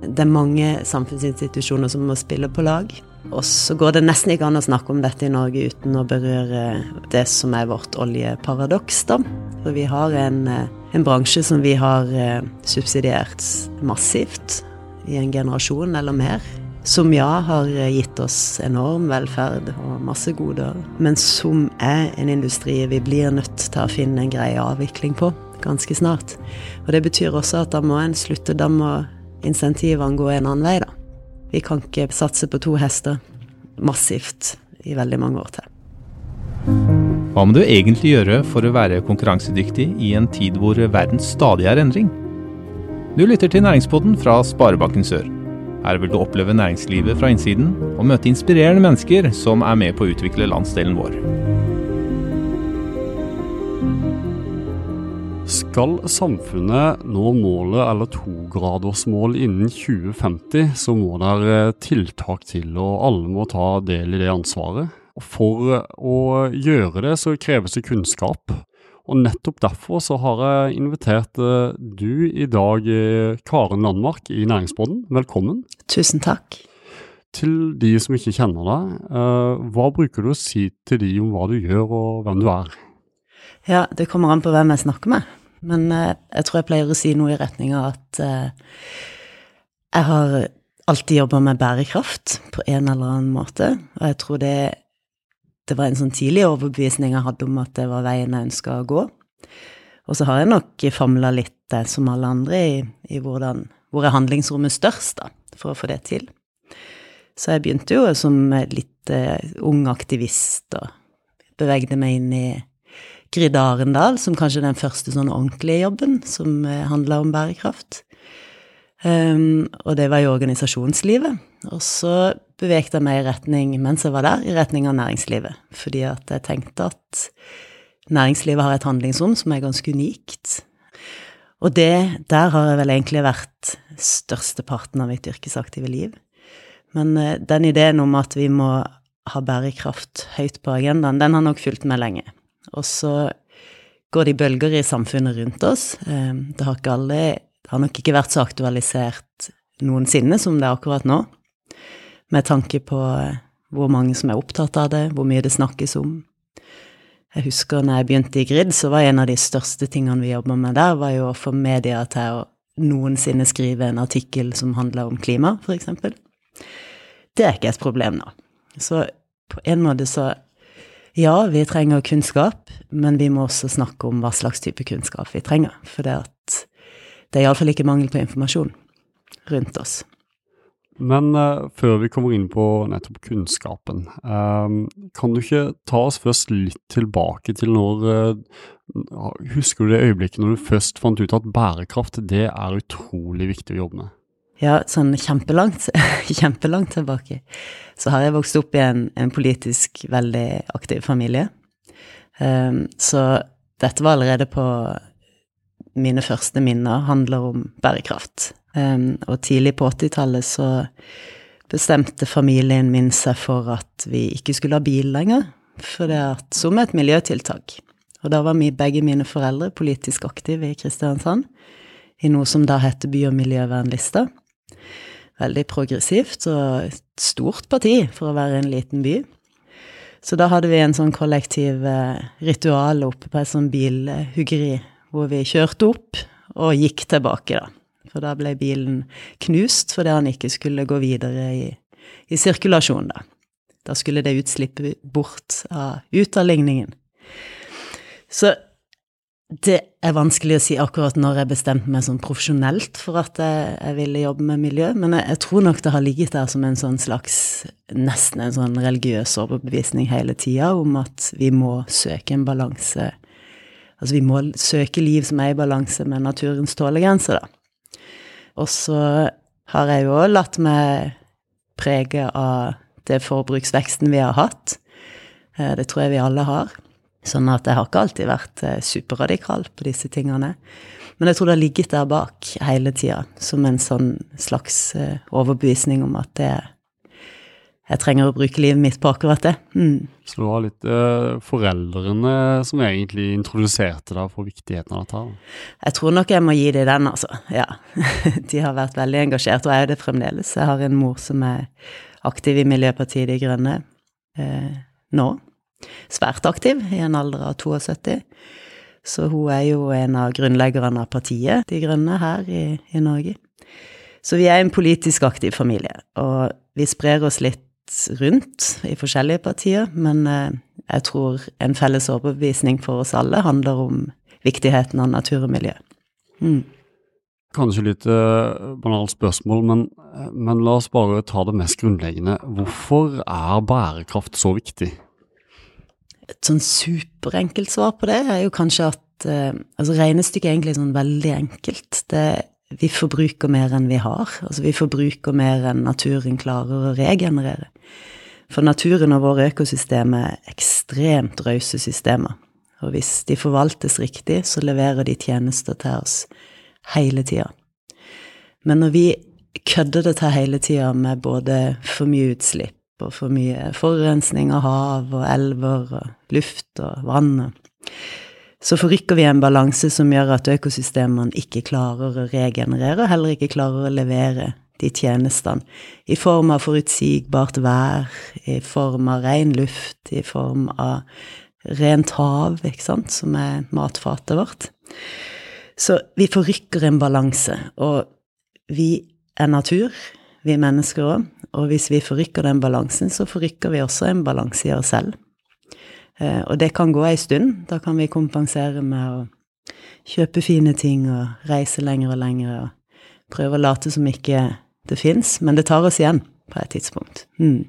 Det er mange samfunnsinstitusjoner som må spille på lag. Og så går det nesten ikke an å snakke om dette i Norge uten å berøre det som er vårt oljeparadoks, da. For vi har en, en bransje som vi har eh, subsidiert massivt i en generasjon eller mer. Som ja har gitt oss enorm velferd og masse goder, men som er en industri vi blir nødt til å finne en grei avvikling på ganske snart. Og det betyr også at da må en slutte, da må insentivene gå en annen vei, da. Vi kan ikke satse på to hester massivt i veldig mange år til. Hva må du egentlig gjøre for å være konkurransedyktig i en tid hvor verden stadig er endring? Du lytter til Næringspodden fra Sparebanken Sør. Her vil du oppleve næringslivet fra innsiden og møte inspirerende mennesker som er med på å utvikle landsdelen vår. Skal samfunnet nå målet eller togradersmål innen 2050, så må det eh, tiltak til, og alle må ta del i det ansvaret. For å gjøre det, så kreves det kunnskap. Og nettopp derfor så har jeg invitert eh, du i dag, eh, Karen Landmark i Næringsbåten. Velkommen. Tusen takk. Til de som ikke kjenner deg, hva bruker du å si til de om hva du gjør og hvem du er? Ja, det kommer an på hvem jeg snakker med. Men eh, jeg tror jeg pleier å si noe i retning av at eh, jeg har alltid jobba med bærekraft på en eller annen måte. Og jeg tror det, det var en sånn tidlig overbevisning jeg hadde om at det var veien jeg ønska å gå. Og så har jeg nok famla litt, eh, som alle andre, i, i hvordan, hvor er handlingsrommet størst, da, for å få det til. Så jeg begynte jo som litt eh, ung aktivist og bevegde meg inn i Grid Arendal, som kanskje er den første sånn ordentlige jobben som eh, handla om bærekraft. Um, og det var i organisasjonslivet. Og så bevegde jeg meg i retning, mens jeg var der, i retning av næringslivet. Fordi at jeg tenkte at næringslivet har et handlingsrom som er ganske unikt. Og det, der har jeg vel egentlig vært størsteparten av mitt yrkesaktive liv. Men uh, den ideen om at vi må ha bærekraft høyt på agendaen, den har nok fulgt meg lenge. Og så går det i bølger i samfunnet rundt oss. Eh, det har, alle, det har, nok ikke vært så aktualisert noensinne som det er akkurat nå, med tanke på eh, hvor mange som er opptatt av det, hvor mye det snakkes om. Jeg husker når jeg begynte i Grid, så var en av de største tingene vi jobba med der, var jo å få media til å noensinne skrive en artikkel som handler om klima, f.eks. Det er ikke et problem nå. Så på en måte så ja, vi trenger kunnskap, men vi må også snakke om hva slags type kunnskap vi trenger. For det, at det er iallfall ikke mangel på informasjon rundt oss. Men uh, før vi kommer inn på nettopp kunnskapen, um, kan du ikke ta oss først litt tilbake til når uh, Husker du det øyeblikket når du først fant ut at bærekraft det er utrolig viktig å jobbe med? Ja, sånn kjempelangt, kjempelangt tilbake. Så har jeg vokst opp i en, en politisk veldig aktiv familie. Um, så dette var allerede på mine første minner handler om bærekraft. Um, og tidlig på 80-tallet så bestemte familien min seg for at vi ikke skulle ha bil lenger, for det at, som et miljøtiltak. Og da var begge mine foreldre politisk aktive i Kristiansand, i noe som da heter By- og miljøvernlista veldig progressivt og et stort parti for å være en liten by. Så da hadde vi en sånn kollektiv eh, ritual oppe på et sånn bilhuggeri, hvor vi kjørte opp og gikk tilbake, da. For da ble bilen knust fordi han ikke skulle gå videre i, i sirkulasjon, da. Da skulle det utslippe bort av, ut av ligningen. Så det er vanskelig å si akkurat når jeg bestemte meg sånn profesjonelt for at jeg, jeg ville jobbe med miljø, men jeg, jeg, tror nok det har ligget der som en sånn slags Nesten en sånn religiøs overbevisning hele tida om at vi må søke en balanse Altså vi må søke liv som er i balanse med naturens tålegrenser, da. Og så har jeg jo latt meg prege av det forbruksveksten vi har hatt. Eh, det tror jeg vi alle har. Sånn at jeg har ikke alltid vært eh, superradikal på disse tingene. Men jeg tror det har ligget der bak hele tida, som en sånn slags eh, overbevisning om at det jeg trenger å bruke livet mitt på akkurat det. Mm. Så det var litt eh, foreldrene som egentlig introduserte deg for viktigheten av dette? Jeg tror nok jeg må gi dem den, altså. Ja. De har vært veldig engasjert, og jeg er det fremdeles. Jeg har en mor som er aktiv i Miljøpartiet De Grønne eh, nå. Svært aktiv, i en alder av 72. Så hun er jo en av grunnleggerne av partiet De Grønne her i, i Norge. Så vi er en politisk aktiv familie, og vi sprer oss litt rundt i forskjellige partier, men eh, jeg tror en felles overbevisning for oss alle handler om viktigheten av natur og miljø. Mm. Kanskje litt eh, banalt spørsmål, men, men la oss bare ta det mest grunnleggende. Hvorfor er bærekraft så viktig? Et sånn superenkelt svar på det er jo kanskje at eh, altså regnestykket er egentlig sånn veldig enkelt. Det vi forbruker mer enn vi har. Altså vi forbruker mer enn naturen klarer å regenerere. For naturen og våre økosystemer er ekstremt rause systemer. Og hvis de forvaltes riktig, så leverer de tjenester til oss hele tida. Men når vi kødder det til hele tida med både for mye utslipp og for mye forurensning av hav og elver og luft og vann så forrykker vi en balanse som gjør at økosystemene ikke klarer å regenerere, og heller ikke klarer å levere de tjenestene. I form av forutsigbart vær, i form av ren luft, i form av rent hav, ikke sant, som er matfatet vårt. Så vi forrykker en balanse, og vi er natur, vi mennesker òg, og hvis vi forrykker den balansen, så forrykker vi også en balanse i oss selv. Eh, og det kan gå ei stund. Da kan vi kompensere med å kjøpe fine ting og reise lenger og lenger og prøve å late som ikke det fins, men det tar oss igjen på et tidspunkt. Mm.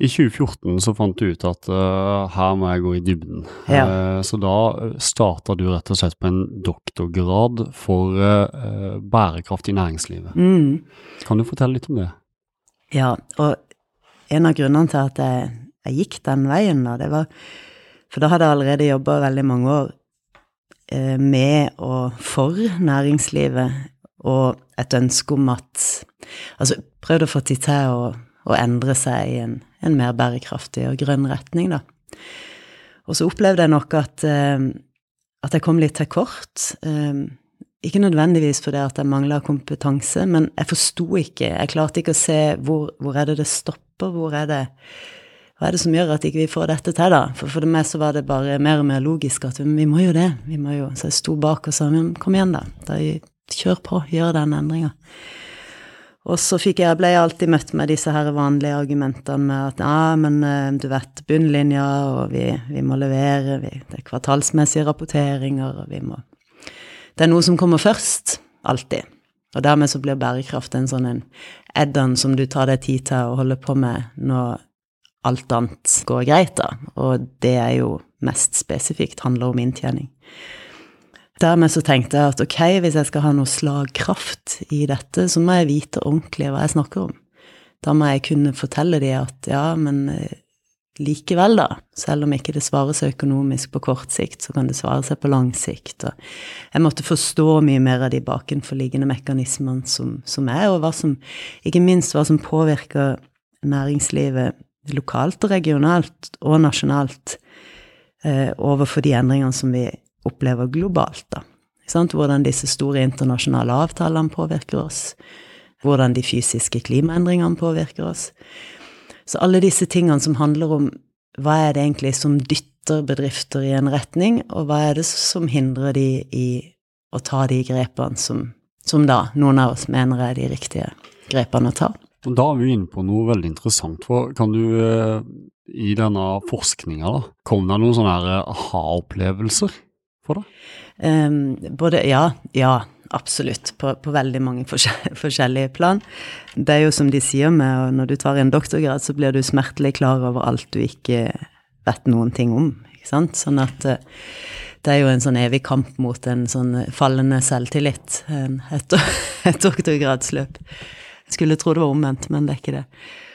I 2014 så fant du ut at uh, her må jeg gå i dybden. Ja. Uh, så da starta du rett og slett på en doktorgrad for uh, bærekraft i næringslivet. Mm. Kan du fortelle litt om det? Ja, og en av grunnene til at jeg jeg gikk den veien, da. Det var For da hadde jeg allerede jobba veldig mange år eh, med og for næringslivet, og et ønske om at Altså prøvd å få tid til å, å endre seg i en, en, mer bærekraftig og grønn retning, da. Og så opplevde jeg nok at, eh, at jeg kom litt til kort. Eh, ikke nødvendigvis fordi at jeg mangla kompetanse, men jeg forsto ikke Jeg klarte ikke å se hvor, hvor er det det stopper, hvor er det hva er det som gjør at ikke vi ikke får dette til, da? For for meg så var det bare mer og mer logisk at vi må jo det. vi må jo, Så jeg sto bak og sa men kom igjen, da. da kjør på, gjør den endringa. Og så fikk jeg, ble jeg alltid møtt med disse her vanlige argumentene med at ja, men eh, du vet, bunnlinja, og vi, vi må levere, vi, det er kvartalsmessige rapporteringer, og vi må Det er noe som kommer først. Alltid. Og dermed så blir bærekraft en sånn en add-on som du tar deg tid til å holde på med når alt annet går greit, da. Og det er jo mest spesifikt handler om inntjening. Dermed så tenkte jeg at ok, hvis jeg skal ha noe slagkraft i dette, så må jeg vite ordentlig hva jeg snakker om. Da må jeg kunne fortelle de at ja, men eh, likevel, da, selv om ikke det svarer seg økonomisk på kort sikt, så kan det svare seg på lang sikt. Og jeg måtte forstå mye mer av de bakenforliggende mekanismene som, som er, og som, ikke minst hva som påvirker næringslivet lokalt og regionalt og nasjonalt eh, overfor de endringene som vi opplever globalt. da. Hvordan disse store internasjonale avtalene påvirker oss. Hvordan de fysiske klimaendringene påvirker oss. Så alle disse tingene som handler om hva er det egentlig som dytter bedrifter i en retning, og hva er det som hindrer de i å ta de grepene som, som da noen av oss mener er de riktige grepene å ta. Da er vi inne på noe veldig interessant. for Kan du eh, i denne forskninga, da, kom det noen sånne aha-opplevelser for deg? Um, både ja, ja, absolutt. På, på veldig mange forskjellige plan. Det er jo som de sier med når du tar en doktorgrad, så blir du smertelig klar over alt du ikke vet noen ting om. ikke sant? Sånn at uh, det er jo en sånn evig kamp mot en sånn fallende selvtillit, etter et doktorgradsløp. Skulle tro det var omvendt, men det er ikke det.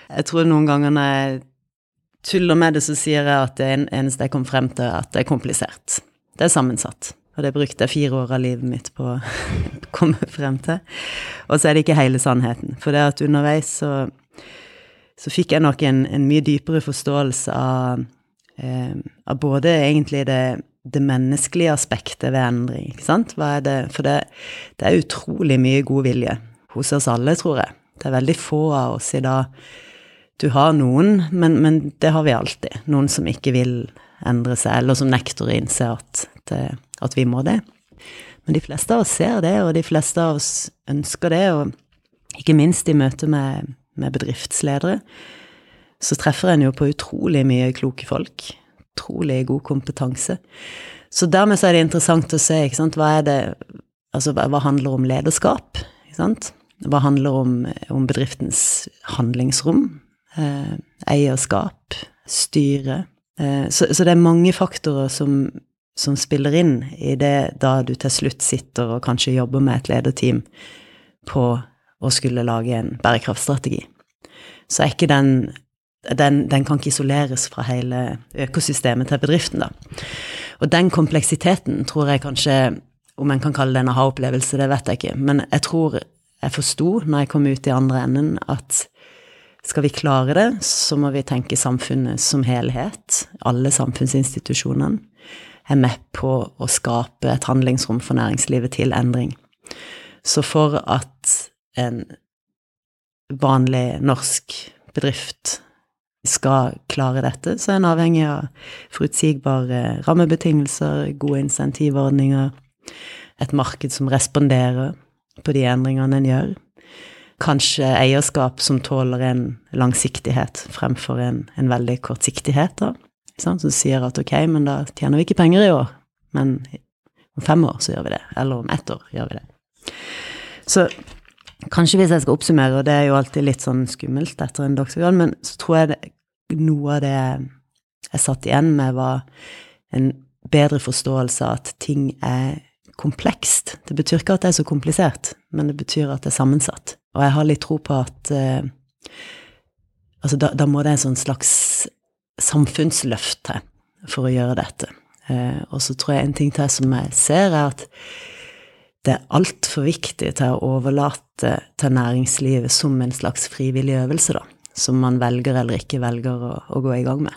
Jeg tror noen ganger når jeg tuller med det, så sier jeg at det eneste jeg kom frem til, er at det er komplisert. Det er sammensatt. Og det brukte jeg fire år av livet mitt på å komme frem til. Og så er det ikke hele sannheten. For det at underveis så så fikk jeg nok en, en mye dypere forståelse av, eh, av både egentlig det, det, menneskelige aspektet ved endring, ikke sant. Hva er det For det, det er utrolig mye god vilje hos oss alle, tror jeg. Det er veldig få av oss i dag Du har noen, men, men det har vi alltid. Noen som ikke vil endre seg, eller som nekter å innse at, det, at vi må det. Men de fleste av oss ser det, og de fleste av oss ønsker det, og ikke minst i møte med, med bedriftsledere, så treffer en jo på utrolig mye kloke folk. Utrolig god kompetanse. Så dermed så er det interessant å se, ikke sant, hva er det Altså, hva handler om lederskap, ikke sant? Hva handler om, om bedriftens handlingsrom? Eh, eierskap, styre. Eh, så, så, det er mange faktorer som, som, spiller inn i det da du til slutt sitter og kanskje jobber med et lederteam på å skulle lage en bærekraftstrategi. Så er ikke den den, den, kan ikke isoleres fra hele økosystemet til bedriften, da. Og den kompleksiteten tror jeg kanskje Om en kan kalle det en aha-opplevelse, det vet jeg ikke. Men jeg tror jeg forsto når jeg kom ut i andre enden, at skal vi klare det, så må vi tenke samfunnet som helhet. Alle samfunnsinstitusjonene er med på å skape et handlingsrom for næringslivet til endring. Så for at en vanlig norsk bedrift skal klare dette, så er en avhengig av forutsigbare rammebetingelser, gode insentivordninger, et marked som responderer på de endringene en gjør. Kanskje eierskap som tåler en langsiktighet fremfor en, en veldig kortsiktighet, da. Som sier at ok, men da tjener vi ikke penger i år, men om fem år så gjør vi det. Eller om ett år gjør vi det. Så kanskje hvis jeg skal oppsummere, og det er jo alltid litt sånn skummelt etter en doktorgrad, men så tror jeg det, noe av det jeg satt igjen med, var en bedre forståelse av at ting er komplekst. Det betyr ikke at det er så komplisert, men det betyr at det er sammensatt. Og jeg har litt tro på at uh, Altså, da, da, må det en sånn slags samfunnsløft til for å gjøre dette. Eh, og så tror jeg en ting til som jeg ser, er at det er altfor viktig til å overlate til næringslivet som en slags frivillig øvelse, da. Som man velger eller ikke velger å, å gå i gang med.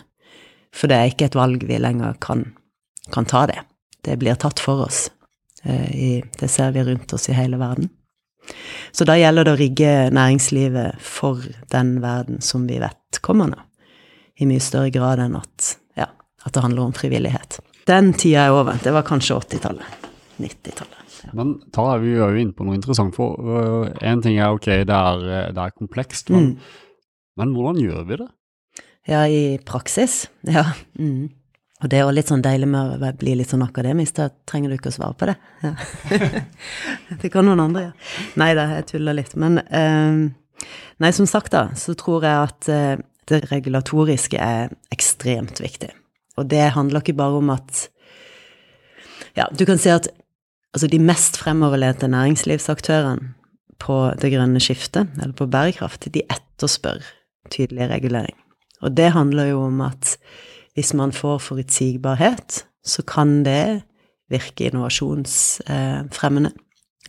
For det er ikke et valg vi lenger kan, kan ta det. Det blir tatt for oss. Eh, I, det ser vi rundt oss i hele verden. Så da gjelder det å rigge næringslivet for den verden som vi vet kommer nå, i mye større grad enn at, ja, at det handler om frivillighet. Den tida er over. Det var kanskje 80-tallet. 90-tallet. Ja. Men da er vi jo inne på noe interessant, for én uh, ting er ok, det er, det er komplekst, men, mm. men, hvordan gjør vi det? Ja, i praksis. Ja. Mm. Og det er jo litt sånn deilig med å bli litt sånn akademisk, da trenger du ikke å svare på det. Ja. det kan noen andre gjøre. Ja. Nei da, jeg tuller litt. Men uh, nei, som sagt, da, så tror jeg at uh, det regulatoriske er ekstremt viktig. Og det handler ikke bare om at Ja, du kan si at altså de mest fremoverlente næringslivsaktørene på det grønne skiftet, eller på bærekraft, de etterspør tydelig regulering. Og det handler jo om at hvis man får forutsigbarhet, så kan det virke innovasjonsfremmende.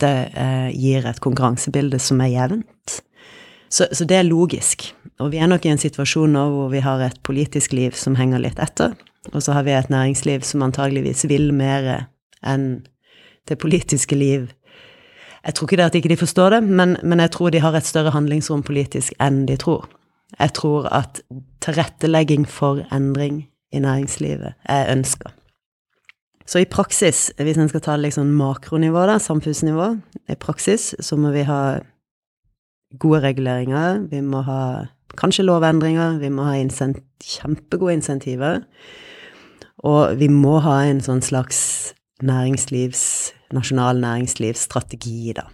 Det eh, gir et konkurransebilde som er jevnt. Så, så, det er logisk. Og vi er nok i en situasjon nå hvor vi har et politisk liv som henger litt etter, og så har vi et næringsliv som antageligvis vil mer enn det politiske liv. Jeg tror ikke det at ikke de forstår det, men, men jeg tror de har et større handlingsrom politisk enn de tror. Jeg tror at tilrettelegging for endring i næringslivet er ønska. Så i praksis, hvis en skal ta liksom makronivå, da, samfunnsnivå, i praksis så må vi ha gode reguleringer, vi må ha kanskje lovendringer, vi må ha insent kjempegode insentiver, og vi må ha en sånn slags næringslivs, nasjonal næringslivsstrategi, da.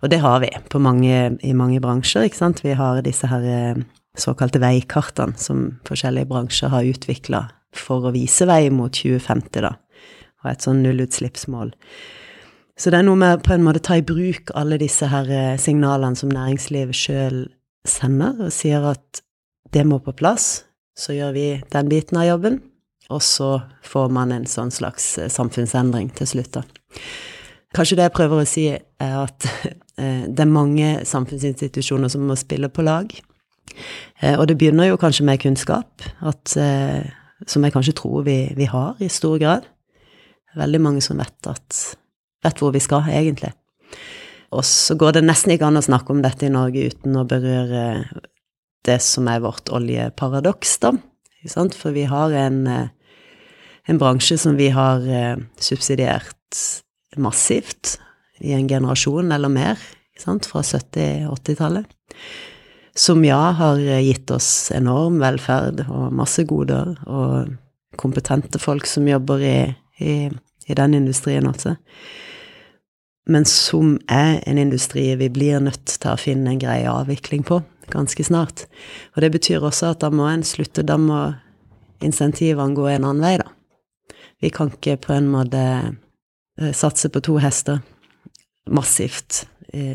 Og det har vi mange, i mange bransjer, ikke sant. Vi har disse her eh, såkalte veikartene som forskjellige bransjer har utvikla for å vise vei mot 2050, da, og et sånn nullutslippsmål. Så det er noe med på en måte ta i bruk alle disse her eh, signalene som næringslivet sjøl sender, og sier at det må på plass, så gjør vi den biten av jobben, og så får man en sånn slags eh, samfunnsendring til slutt, da. Kanskje det jeg prøver å si, er at eh, det er mange samfunnsinstitusjoner som må spille på lag. Og det begynner jo kanskje med kunnskap, at, som jeg kanskje tror vi, vi, har i stor grad. Veldig mange som vet, at, vet hvor vi skal, egentlig. Og så går det nesten ikke an å snakke om dette i Norge uten å berøre det som er vårt oljeparadoks, da. For vi har en, en bransje som vi har subsidiert massivt i en generasjon eller mer, fra 70-80-tallet. Som ja, har gitt oss enorm velferd og masse goder, og kompetente folk som jobber i, i, i den industrien også. Men som er en industri vi blir nødt til å finne en grei avvikling på ganske snart. Og det betyr også at da må en slutte, da må insentivene gå en annen vei, da. Vi kan ikke på en måte eh, satse på to hester massivt i,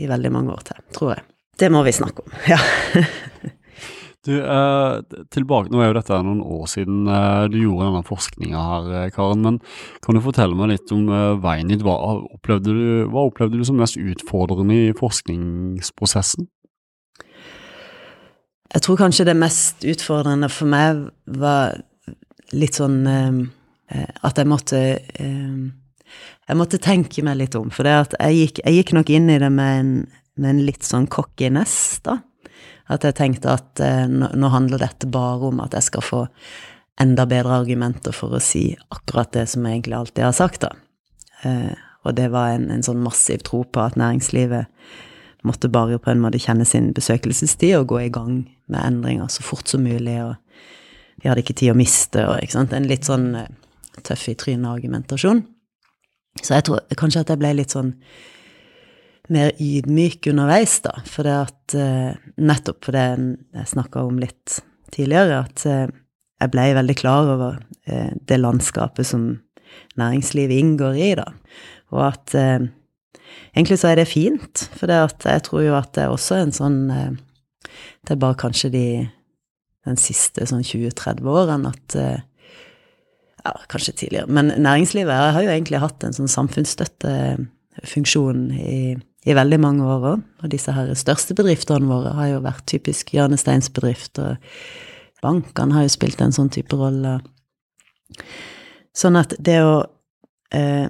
i veldig mange år til, tror jeg. Det må vi snakke om, ja. Du, eh, tilbake, Nå er jo dette noen år siden eh, du gjorde denne forskninga her, eh, Karen. Men kan du fortelle meg litt om eh, veien ditt? Hva opplevde, du, hva opplevde du som mest utfordrende i forskningsprosessen? Jeg tror kanskje det mest utfordrende for meg var litt sånn eh, eh, at jeg måtte Jeg måtte tenke meg litt om, for jeg gikk, jeg, gikk, nok inn i det med en med en litt sånn cockiness, da. At jeg tenkte at eh, nå, handler dette bare om at jeg skal få enda bedre argumenter for å si akkurat det som jeg egentlig alltid har sagt, da. Eh, og det var en, en, sånn massiv tro på at næringslivet måtte bare på en måte kjenne sin besøkelsestid og gå i gang med endringer så fort som mulig, og vi hadde ikke tid å miste, og ikke sant. En litt sånn eh, tøff i trynet-argumentasjon. Så jeg tror kanskje at jeg ble litt sånn mer ydmyk underveis, da. For det at eh, Nettopp for det jeg snakka om litt tidligere, at eh, jeg ble veldig klar over eh, det landskapet som næringslivet inngår i, da. Og at egentlig så er det fint, for det at jeg tror jo at det er også en sånn Det er bare kanskje de den siste sånn 20-30 årene at Ja, kanskje tidligere, men næringslivet har jo egentlig hatt en sånn samfunnsstøttefunksjon i i veldig mange år òg. Og disse her største bedriftene våre har jo vært typisk hjørnesteinsbedrifter. Bankene har jo spilt en sånn type rolle. Sånn at det å eh,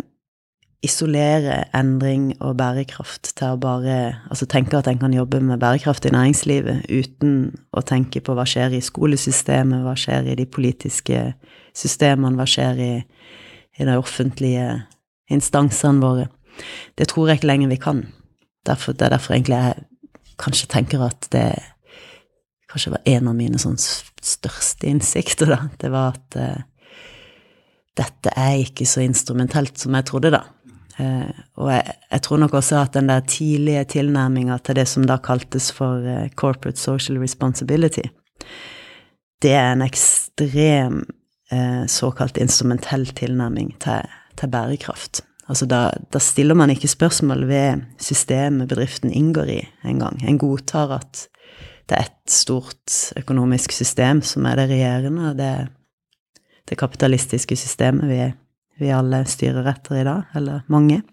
isolere endring og bærekraft til å bare Altså tenke at en kan jobbe med bærekraft i næringslivet uten å tenke på hva skjer i skolesystemet, hva skjer i de politiske systemene, hva skjer i, i de offentlige instansene våre. Det tror jeg ikke lenger vi kan. Derfor, det er derfor egentlig jeg kanskje tenker at det kanskje var en av mine sånn største innsikter, da. Det var at uh, dette er ikke så instrumentelt som jeg trodde, da. Uh, og jeg, jeg, tror nok også at den der tidlige tilnærminga til det som da kaltes for uh, corporate social responsibility, det er en ekstrem såkalt instrumentell tilnærming til, til bærekraft. Altså da, da, stiller man ikke spørsmål ved systemet bedriften inngår i engang. En godtar at det er et stort økonomisk system som er det regjerende, det, det kapitalistiske systemet vi, vi, alle styrer etter i dag, eller mange.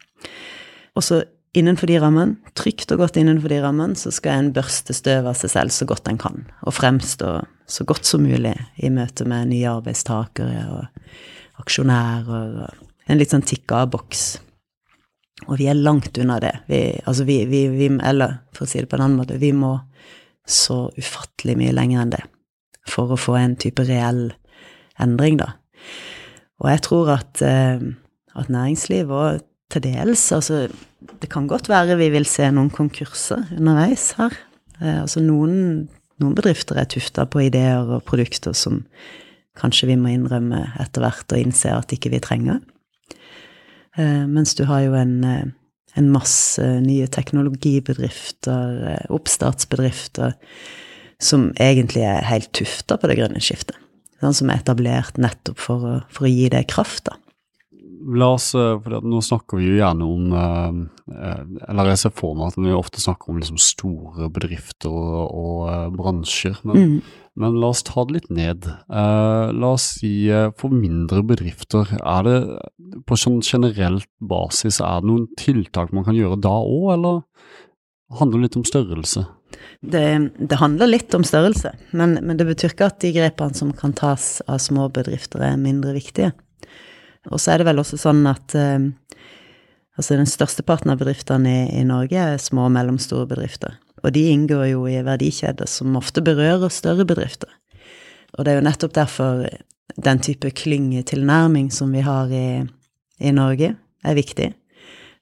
Og så innenfor de rammene, trygt og godt innenfor de rammene, så skal en børste støv av seg selv så godt en kan, og fremstå så godt som mulig i møte med nye arbeidstakere og aksjonærer og en litt sånn tikka boks. Og vi er langt unna det. Vi, altså vi, vi, vi, Eller for å si det på en annen måte, vi må så ufattelig mye lenger enn det for å få en type reell endring, da. Og jeg tror at, eh, at næringsliv og til dels Altså, det kan godt være vi vil se noen konkurser underveis her. Eh, altså noen, noen bedrifter er tufta på ideer og produkter som kanskje vi må innrømme etter hvert og innse at ikke vi trenger. Eh, mens du har jo en, eh, en masse nye teknologibedrifter, eh, oppstartsbedrifter, som egentlig er helt tufta på det grønne skiftet. Sånn som er etablert nettopp for å, for å gi det kraft, da. La oss, for Nå snakker vi jo gjerne om Eller jeg ser for meg at vi ofte snakker om liksom store bedrifter og, og bransjer. Men, mm. Men la oss ta det litt ned. Uh, la oss si uh, for mindre bedrifter, er det på sånn generelt basis er det noen tiltak man kan gjøre da òg, eller handler det litt om størrelse? Det, det, handler litt om størrelse, men, men, det betyr ikke at de grepene som kan tas av små bedrifter, er mindre viktige. Og så er det vel også sånn at eh, altså den største parten av bedriftene i, i, Norge er små og mellomstore bedrifter. Og de inngår jo i verdikjeder som ofte berører større bedrifter. Og det er jo nettopp derfor den type klyngetilnærming som vi har i, i Norge, er viktig.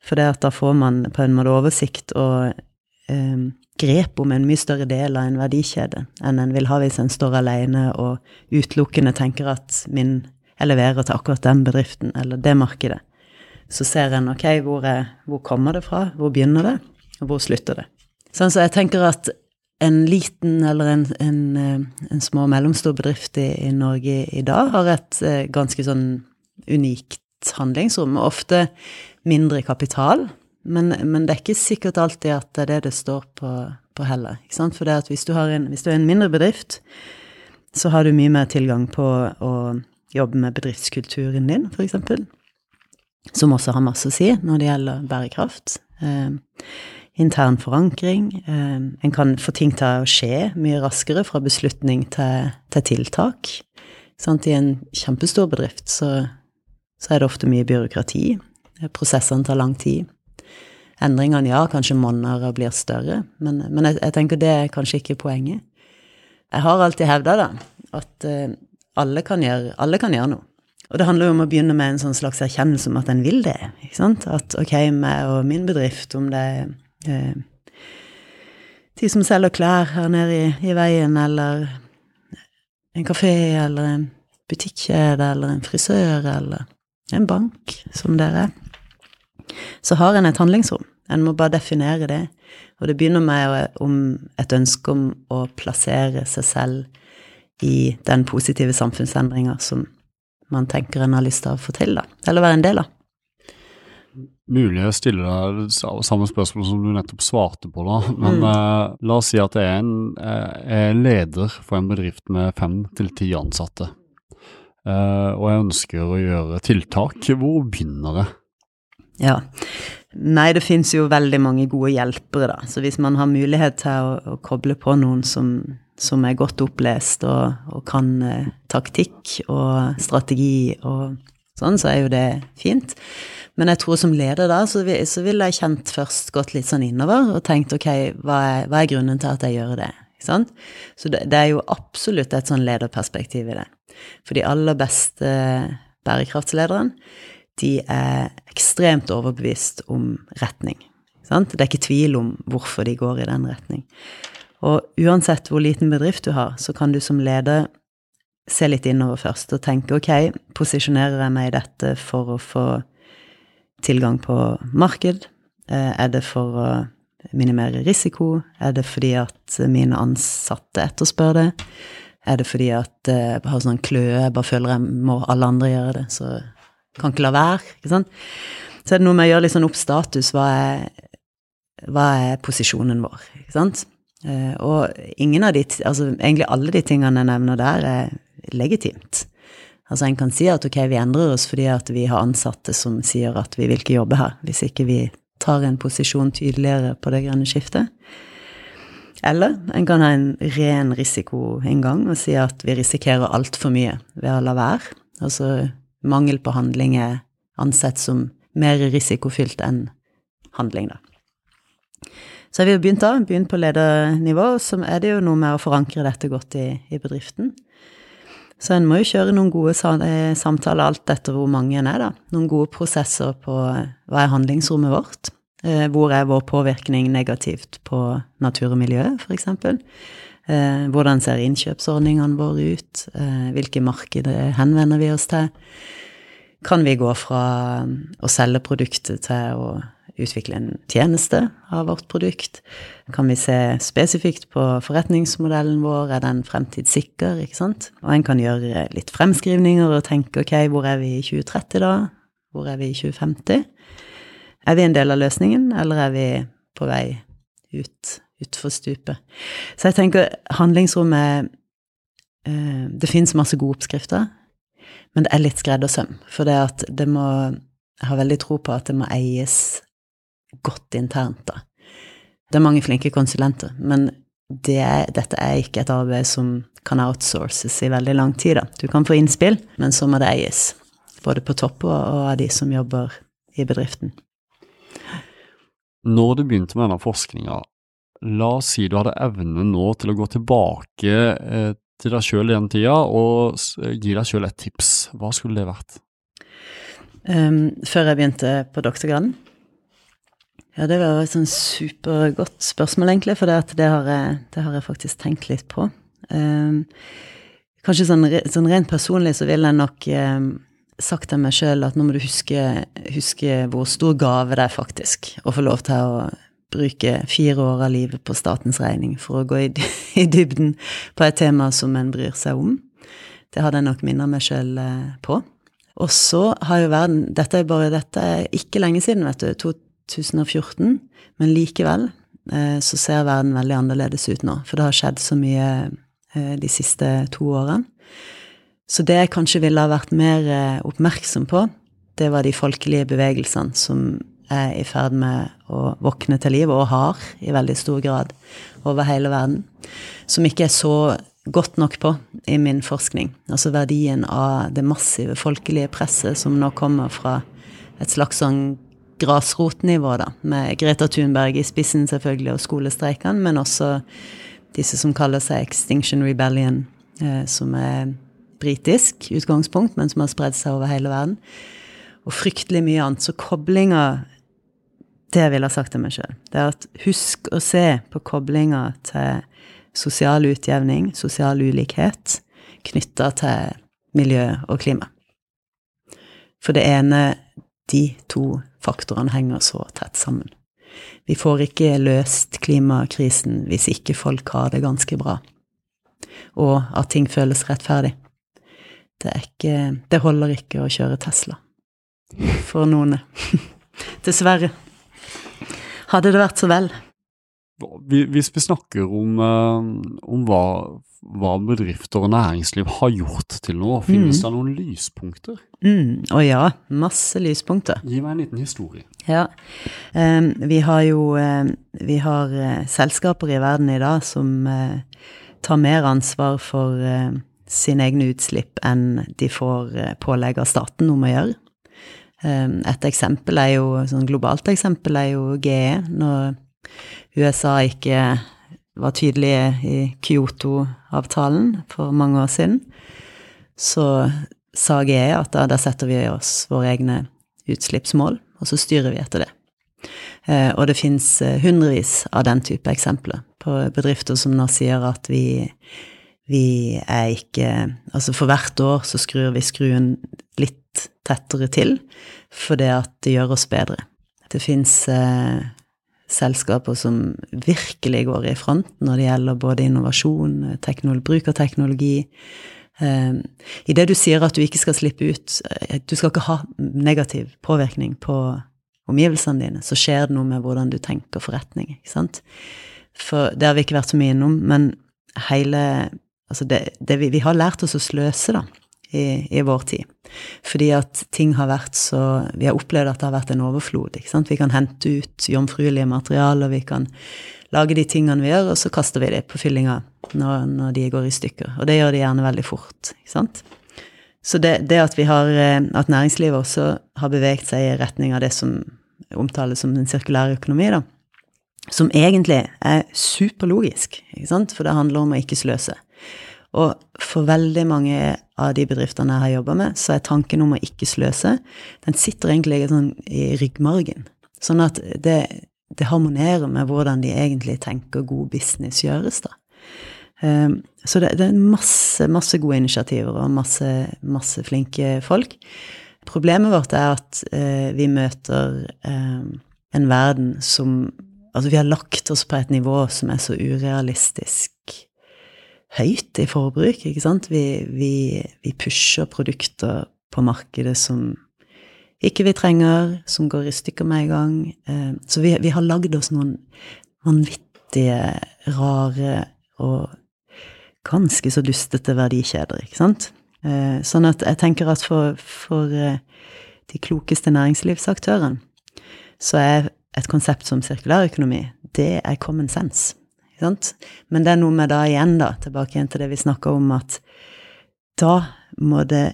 For da får man på en måte oversikt og eh, grep om en mye større del av en verdikjede enn en vil ha hvis en står alene og utelukkende tenker at min jeg leverer til akkurat den bedriften eller det markedet. Så ser en ok, hvor, er, hvor kommer det fra, hvor begynner det, og hvor slutter det. Sånn, så jeg tenker at en liten eller en, en, eh, en små og mellomstor bedrift i, i, Norge i dag har et eh, ganske sånn unikt handlingsrom, ofte mindre kapital. Men, men, det er ikke sikkert alltid at det er det det står på, på heller. For det at hvis du, en, hvis du er en mindre bedrift, så har du mye mer tilgang på å jobbe med bedriftskulturen din, f.eks. Som også har masse å si når det gjelder bærekraft. Eh, intern forankring. Eh, en kan få ting til å skje mye raskere fra beslutning til, til tiltak. Sant? I en kjempestor bedrift så, så, er det ofte mye byråkrati. Prosessene tar lang tid. Endringene, ja, kanskje monner blir større, men, men jeg, jeg, tenker det er kanskje ikke poenget. Jeg har alltid hevda da, at uh, alle kan, gjøre, alle kan gjøre noe. Og det handler jo om å begynne med en sånn slags erkjennelse om at en vil det. At ok, meg og min bedrift, om det er eh, de som selger klær her nede i, i, veien, eller en kafé, eller en butikkjede, eller en frisør, eller en bank, som dere er, så har en et handlingsrom. En må bare definere det. Og det begynner med et ønske om å plassere seg selv i den positive samfunnsendringa som man tenker en har lyst til å få til, da. Eller være en del av. Mulig jeg stiller deg samme spørsmål som du nettopp svarte på, da. Men mm. eh, la oss si at jeg er, en, jeg er leder for en bedrift med fem til ti ansatte. Eh, og jeg ønsker å gjøre tiltak. Hvor begynner jeg? Ja. Nei, det fins jo veldig mange gode hjelpere, da. Så hvis man har mulighet til å, å koble på noen som som er godt opplest og, og kan eh, taktikk og strategi og sånn, så er jo det fint. Men jeg tror som leder da, så, vil, så ville jeg kjent først gått litt sånn innover og tenkt ok, hva er, hva er grunnen til at jeg gjør det? Ikke sant? Så det, det, er jo absolutt et sånn lederperspektiv i det. For de aller beste bærekraftslederne, de er ekstremt overbevist om retning. Sant? Det er ikke tvil om hvorfor de går i den retning. Og uansett hvor liten bedrift du har, så kan du som leder se litt innover først og tenke ok, posisjonerer jeg meg i dette for å få tilgang på marked? Eh, er det for å minimere risiko? Er det fordi at mine ansatte etterspør det? Er det fordi at jeg har sånn kløe, jeg bare føler jeg må alle andre gjøre det, så kan ikke la være? ikke sant? Så er det noe med å gjøre litt sånn opp status. Hva er, hva er posisjonen vår? ikke sant? Eh, og ingen av de, altså egentlig alle de tingene jeg nevner der, er legitimt. Altså en kan si at ok, vi endrer oss fordi at vi har ansatte som sier at vi vil ikke jobbe her, hvis ikke vi tar en posisjon tydeligere på det grønne skiftet. Eller en kan ha en ren risikoinngang og si at vi risikerer altfor mye ved å la være. Altså mangel på handling er ansett som mer risikofylt enn handling, da. Så har vi begynt da, begynt på ledernivå, så er det jo noe med å forankre dette godt i, i bedriften. Så en må jo kjøre noen gode eh, samtaler alt etter hvor mange en er, da. Noen gode prosesser på hva er handlingsrommet vårt? Eh, hvor er vår påvirkning negativt på natur og miljø, f.eks.? Eh, hvordan ser innkjøpsordningene våre ut? Hvilke markeder henvender vi oss til? Kan vi gå fra å selge produktet til å utvikle en tjeneste av vårt produkt? Kan vi se spesifikt på forretningsmodellen vår, er den fremtidssikker, ikke sant? Og en kan gjøre litt fremskrivninger og tenke ok, hvor er vi i 2030 da? Hvor er vi i 2050? Er vi en del av løsningen, eller er vi på vei ut, utfor stupet? Så jeg tenker handlingsrommet eh, Det fins masse gode oppskrifter, men det er litt skreddersøm. For det at det må Jeg har veldig tro på at det må eies godt internt, da. Det er mange flinke konsulenter, men det, dette er ikke et arbeid som kan outsources i veldig lang tid. Da. Du kan få innspill, men så må det eies. Både på topp og av de som jobber i bedriften. Når du begynte med denne forskninga, la oss si du hadde evne nå til å gå tilbake eh, til deg sjøl i den tida og gi deg sjøl et tips. Hva skulle det vært? Um, før jeg begynte på doktorgraden? Ja, det var et sånn supergodt spørsmål, egentlig, for det, det, har jeg, det, har jeg, faktisk tenkt litt på. Um, kanskje sånn, sånn, rent personlig så ville jeg nok um, sagt til meg sjøl at nå må du huske, huske, hvor stor gave det er faktisk å få lov til å bruke fire år av livet på statens regning for å gå i, i dybden på et tema som en bryr seg om. Det hadde jeg nok minna meg sjøl eh, på. Og så har jo verden Dette er bare dette er ikke lenge siden, vet du. 2014. Men likevel eh, så ser verden veldig annerledes ut nå. For det har skjedd så mye eh, de siste to årene. Så det jeg kanskje ville ha vært mer oppmerksom på, det var de folkelige bevegelsene som er i ferd med å våkne til liv, og har i veldig stor grad over hele verden, som ikke er så godt nok på i min forskning. Altså verdien av det massive folkelige presset som nå kommer fra et slags sånn grasrotnivå, da, med Greta Thunberg i spissen selvfølgelig, og skolestreikene, men også disse som kaller seg Extinction Rebellion, eh, som er britisk utgangspunkt, men som har spredd seg over hele verden. Og fryktelig mye annet. Så koblinga det jeg ville ha sagt til meg sjøl. Det er at husk å se på koblinga til sosial utjevning, sosial ulikhet, knytta til miljø og klima. For det ene, de to faktorene henger så tett sammen. Vi får ikke løst klimakrisen hvis ikke folk har det ganske bra, og at ting føles rettferdig. Det, ikke, det holder ikke å kjøre Tesla. For noen. Dessverre. Hadde det vært så vel. Hvis vi snakker om, eh, om hva, hva, bedrifter og næringsliv har gjort til nå, finnes mm. det noen lyspunkter? Mm. Å ja, masse lyspunkter. Gi meg en liten historie. Ja. Vi har jo vi har uh, selskaper i verden i dag som uh, tar mer ansvar for sine egne utslipp enn de får pålegg av staten om å gjøre. Et eksempel er jo, sånn globalt eksempel er jo GE. Når USA ikke var tydelige i Kyoto-avtalen for mange år siden, så sa GE at da, da setter vi oss våre egne utslippsmål, og så styrer vi etter det. Eh, og det fins eh, hundrevis av den type eksempler på bedrifter som nå sier at vi, vi er ikke Altså for hvert år så skrur vi skruen litt tettere til, fordi at det gjør oss bedre. Det fins eh, selskaper som virkelig går i front når det gjelder både innovasjon, bruk av teknologi. I det du sier at du ikke skal slippe ut eh, Du skal ikke ha negativ påvirkning på omgivelsene dine, så skjer det noe med hvordan du tenker forretning, ikke sant? For det har vi ikke vært så mye innom, men hele Altså, det, det vi, vi har lært oss å sløse, da i, i, vår tid. Fordi at ting har vært så Vi har opplevd at det har vært en overflod. ikke sant? Vi kan hente ut jomfruelige materialer, vi kan lage de tingene vi gjør, og så kaster vi det på fyllinga når, når, de går i stykker. Og det gjør de gjerne veldig fort. ikke sant? Så det, det at, vi har, eh, at næringslivet også har beveget seg i retning av det som omtales som den sirkulære økonomi, da, som egentlig er superlogisk, ikke sant? for det handler om å ikke sløse. Og for veldig mange av de bedriftene jeg har jobba med, så er tanken om å ikke sløse, den sitter egentlig sånn i ryggmargen. Sånn at det, det, harmonerer med hvordan de egentlig tenker god business gjøres, da. Um, så det, det, er masse, masse gode initiativer og masse, masse flinke folk. Problemet vårt er at uh, vi møter uh, en verden som Altså, vi har lagt oss på et nivå som er så urealistisk høyt i forbruk, ikke sant. Vi, vi, vi pusher produkter på markedet som ikke vi trenger, som går i stykker med en gang. Eh, så vi, vi har lagd oss noen vanvittige, rare og ganske så dustete verdikjeder, ikke sant. Eh, sånn at jeg tenker at for, for eh, de klokeste næringslivsaktørene så er et konsept som sirkulærøkonomi, det er common sense. Sant? Men det er noe med da igjen, da, tilbake igjen til det vi snakka om, at da må det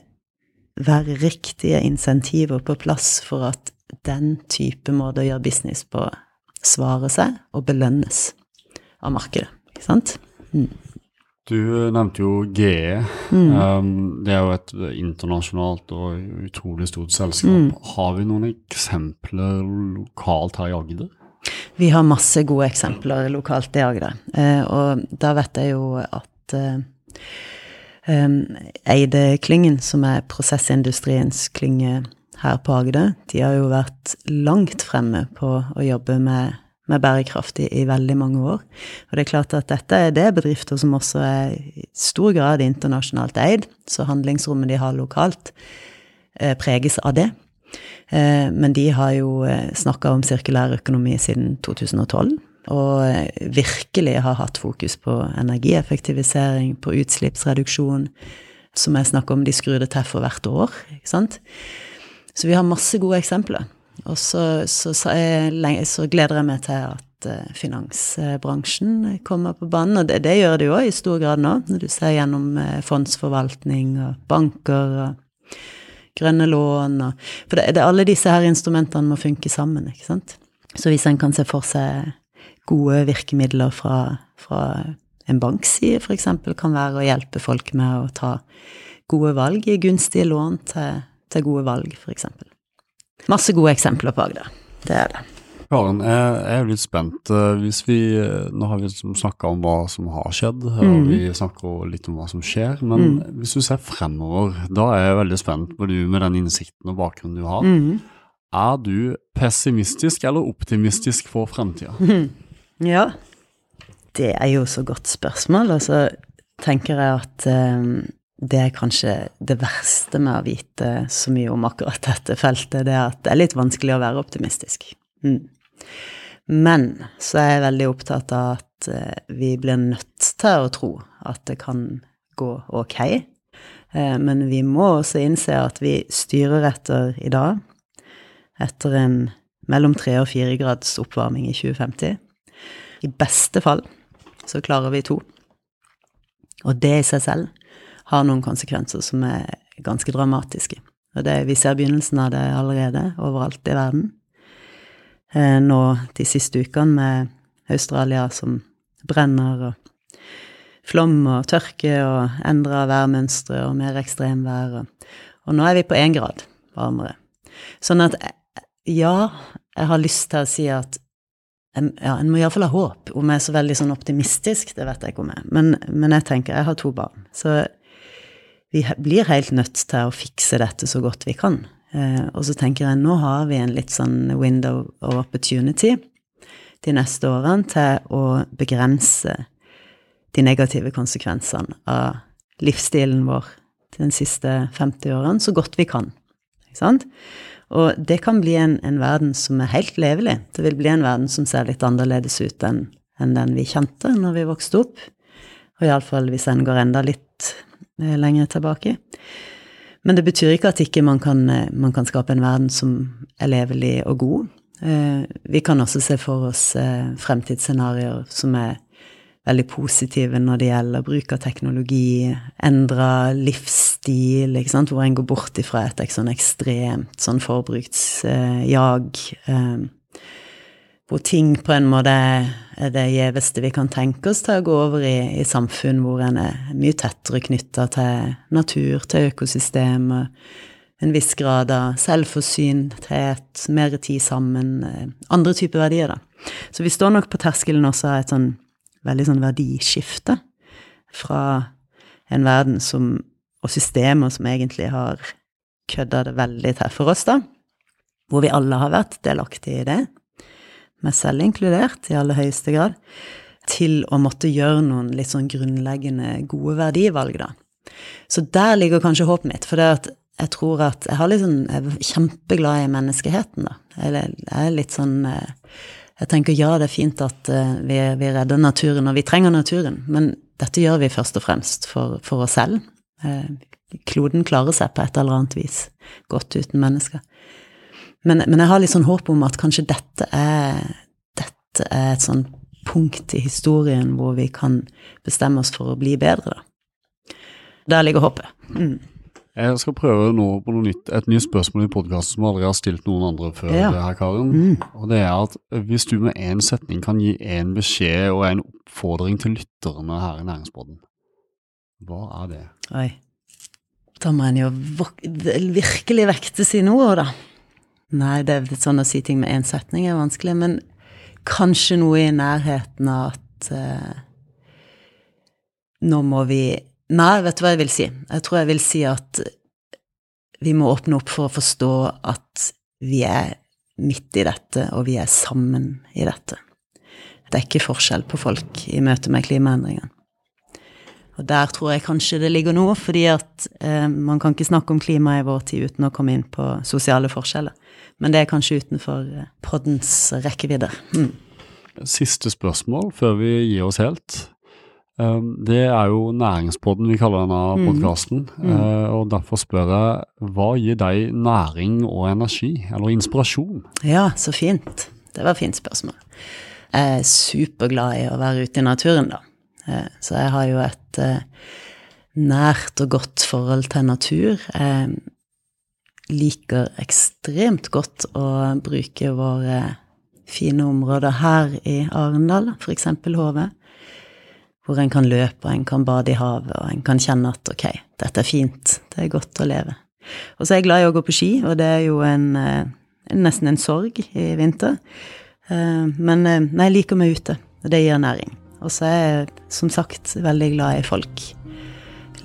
være riktige insentiver på plass for at den type måte å gjøre business på svarer seg og belønnes av markedet, ikke sant? Mm. Du nevnte jo GE. Mm. Um, det er jo et internasjonalt og utrolig stort selskap. Mm. Har vi noen eksempler lokalt her i Agder? Vi har masse gode eksempler lokalt i Agder. Eh, og da vet jeg jo at eh, um, Eide-klyngen, som er prosessindustriens klynge her på Agder, de har jo vært langt fremme på å jobbe med med bærekraft i, veldig mange år. Og det er klart at dette er det bedrifter som også er i stor grad internasjonalt eid, så handlingsrommet de har lokalt, eh, preges av det. Eh, men de har jo eh, snakka om sirkulær økonomi siden 2012. Og eh, virkelig har hatt fokus på energieffektivisering, på utslippsreduksjon, som jeg snakker om, de skrur det til for hvert år. ikke sant? Så vi har masse gode eksempler. Og så, så, så, jeg, så, gleder jeg meg til at finansbransjen kommer på banen. Og det, det gjør det jo i stor grad nå, når du ser gjennom fondsforvaltning og banker og grønne lån og For det, det, alle disse her instrumentene må funke sammen, ikke sant. Så hvis en kan se for seg gode virkemidler fra, fra en bankside, f.eks., kan være å hjelpe folk med å ta gode valg, gi gunstige lån til, til gode valg, f.eks. Masse gode eksempler på Agder. Det er det. Karen, jeg er litt spent. Eh, hvis vi, eh, Nå har vi snakka om hva som har skjedd, og mm. vi snakker litt om hva som skjer. Men mm. hvis du ser fremover, da er jeg veldig spent på du med den innsikten og bakgrunnen du har. Mm. Er du pessimistisk eller optimistisk for fremtida? Ja, det er jo så godt spørsmål. Og så tenker jeg at um, det er kanskje det verste med å vite så mye om akkurat dette feltet, det er at det er litt vanskelig å være optimistisk. Mm. Men så er jeg veldig opptatt av at eh, vi blir nødt til å tro at det kan gå ok. Eh, men vi må også innse at vi styrer etter i dag, etter en mellom tre og fire grads oppvarming i 2050. I beste fall så klarer vi to. Og det i seg selv har noen konsekvenser som er ganske dramatiske. Og det, vi ser begynnelsen av det allerede overalt i verden. Eh, nå de siste ukene med Australia som brenner, og flom og tørke og endra værmønstre og mer ekstremvær. Og, og nå er vi på én grad varmere. Sånn at ja, jeg har lyst til å si at ja, en må iallfall ha håp. Om jeg er så veldig sånn optimistisk, det vet jeg ikke om jeg men, men jeg tenker, jeg har to barn. Så vi blir helt nødt til å fikse dette så godt vi kan. Eh, og så tenker jeg nå har vi en litt sånn window of opportunity de neste årene til å begrense de negative konsekvensene av livsstilen vår de siste 50 årene så godt vi kan. Ikke sant? Og det kan bli en, en, verden som er helt levelig. Det vil bli en verden som ser litt annerledes ut enn, enn den vi kjente når vi vokste opp. Og iallfall hvis en går enda litt Eh, lenger tilbake. Men det betyr ikke at ikke man kan, eh, man kan skape en verden som er levelig og god. Eh, vi kan også se for oss fremtidsscenarioer som er veldig positive når det gjelder bruk av teknologi, endra livsstil, hvor en går bort ifra et sånn ekstremt sånn forbruksjag hvor ting på en måte er det gjeveste vi kan tenke oss til å gå over i, i samfunn hvor en er mye tettere knytta til natur, til økosystemer, en viss grad av selvforsynthet, mer tid sammen, eh, andre typer verdier, da. Så vi står nok på terskelen også av et sånn veldig sånn verdiskifte fra en verden som, og systemer som egentlig har kødda det veldig til for oss, da, hvor vi alle har vært delaktige i det meg selv inkludert, i aller høyeste grad, til å måtte gjøre noen litt sånn grunnleggende gode verdivalg, da. Så der ligger kanskje håpet mitt, for det at jeg tror at jeg sånn, jeg er kjempeglad i menneskeheten, da. Jeg er litt sånn eh, Jeg tenker ja, det er fint at eh, vi, vi redder naturen, og vi trenger naturen, men dette gjør vi først og fremst for, for oss selv. Eh, kloden klarer seg på et eller annet vis godt uten mennesker. Men, men, jeg har litt sånn håp om at kanskje dette er, dette er et sånn punkt i historien hvor vi kan bestemme oss for å bli bedre, da. Der ligger håpet. Mm. Jeg skal prøve nå på noe nytt, et nytt spørsmål i podkasten som aldri har stilt noen andre før. Ja. det her, Karen. Mm. Og det er at Hvis du med én setning kan gi én beskjed og en oppfordring til lytterne her i Næringsbåten, hva er det? Oi. Da må en jo virkelig vekte sine ord, da. Nei, det er sånn å si ting med én setning er vanskelig, men kanskje noe i nærheten av at eh, nå må vi Nei, vet du hva jeg vil si? Jeg tror jeg vil si at vi må åpne opp for å forstå at vi er midt i dette, og vi er sammen i dette. Det er ikke forskjell på folk i møte med klimaendringene. Og der tror jeg kanskje det ligger noe, fordi at eh, man kan ikke snakke om klima i vår tid uten å komme inn på sosiale forskjeller. Men det er kanskje utenfor eh, poddens rekkevidder. Mm. Siste spørsmål før vi gir oss helt. Um, Det er jo Næringspodden vi kaller denne Mhm. Mm. Og derfor spør jeg, hva gir deg næring og energi, eller inspirasjon? Ja, så fint. Det var et fint spørsmål. Jeg er superglad i å være ute i naturen, da. Eh, Så jeg har jo et eh, nært og godt forhold til natur. Jeg liker ekstremt godt å bruke våre fine områder her i Arendal, f.eks. Hove. Hvor en kan løpe, og en kan bade i havet, og en kan kjenne at ok, dette er fint, det er godt å leve. Og så er jeg glad i å gå på ski, og det er jo en, eh, nesten en sorg i vinter. Eh, Men eh, jeg liker meg ute, og det gir næring. Og så er jeg som sagt veldig glad i folk.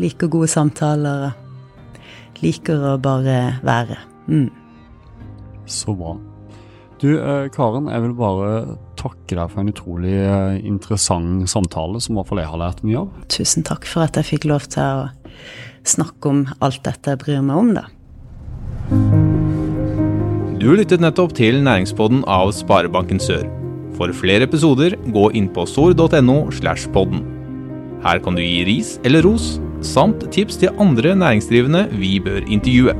Liker gode samtaler, og liker å bare være. Mm. Så bra. Du, eh, Karen, jeg vil bare takke deg for en utrolig eh, interessant samtale, som i hvert fall jeg har lært mye av. Tusen takk for at jeg fikk lov til å snakke om alt dette jeg bryr meg om, da. Du lyttet nettopp til Næringspodden av Sparebanken Sør. For flere episoder, gå inn på sor.no slash podden. Her kan du gi ris eller ros, samt tips til andre næringsdrivende vi bør intervjue.